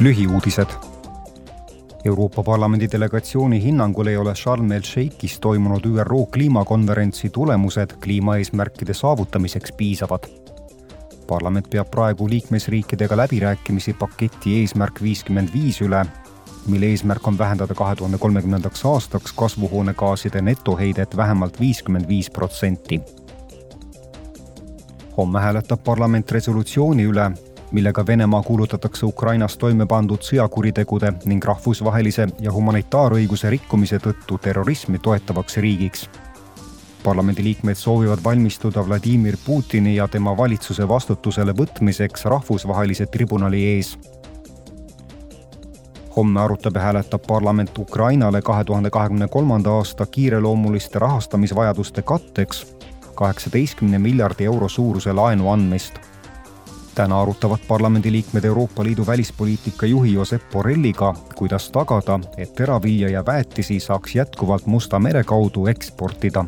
lühiuudised. Euroopa Parlamendi delegatsiooni hinnangul ei ole Sharm el Sheikhis toimunud ÜRO kliimakonverentsi tulemused kliimaeesmärkide saavutamiseks piisavad. parlament peab praegu liikmesriikidega läbirääkimisi paketi Eesmärk viiskümmend viis üle, mille eesmärk on vähendada kahe tuhande kolmekümnendaks aastaks kasvuhoonegaaside netoheidet vähemalt viiskümmend viis protsenti homme hääletab parlament resolutsiooni üle, millega Venemaa kuulutatakse Ukrainas toime pandud sõjakuritegude ning rahvusvahelise ja humanitaarõiguse rikkumise tõttu terrorismi toetavaks riigiks. parlamendiliikmed soovivad valmistuda Vladimir Putini ja tema valitsuse vastutusele võtmiseks rahvusvahelise tribunali ees. homme arutab ja hääletab parlament Ukrainale kahe tuhande kahekümne kolmanda aasta kiireloomuliste rahastamisvajaduste katteks kaheksateistkümne miljardi euro suuruse laenu andmist täna arutavad parlamendiliikmed Euroopa Liidu välispoliitika juhi Josep Borrelliga, kuidas tagada, et teravilja ja väetisi saaks jätkuvalt Musta mere kaudu eksportida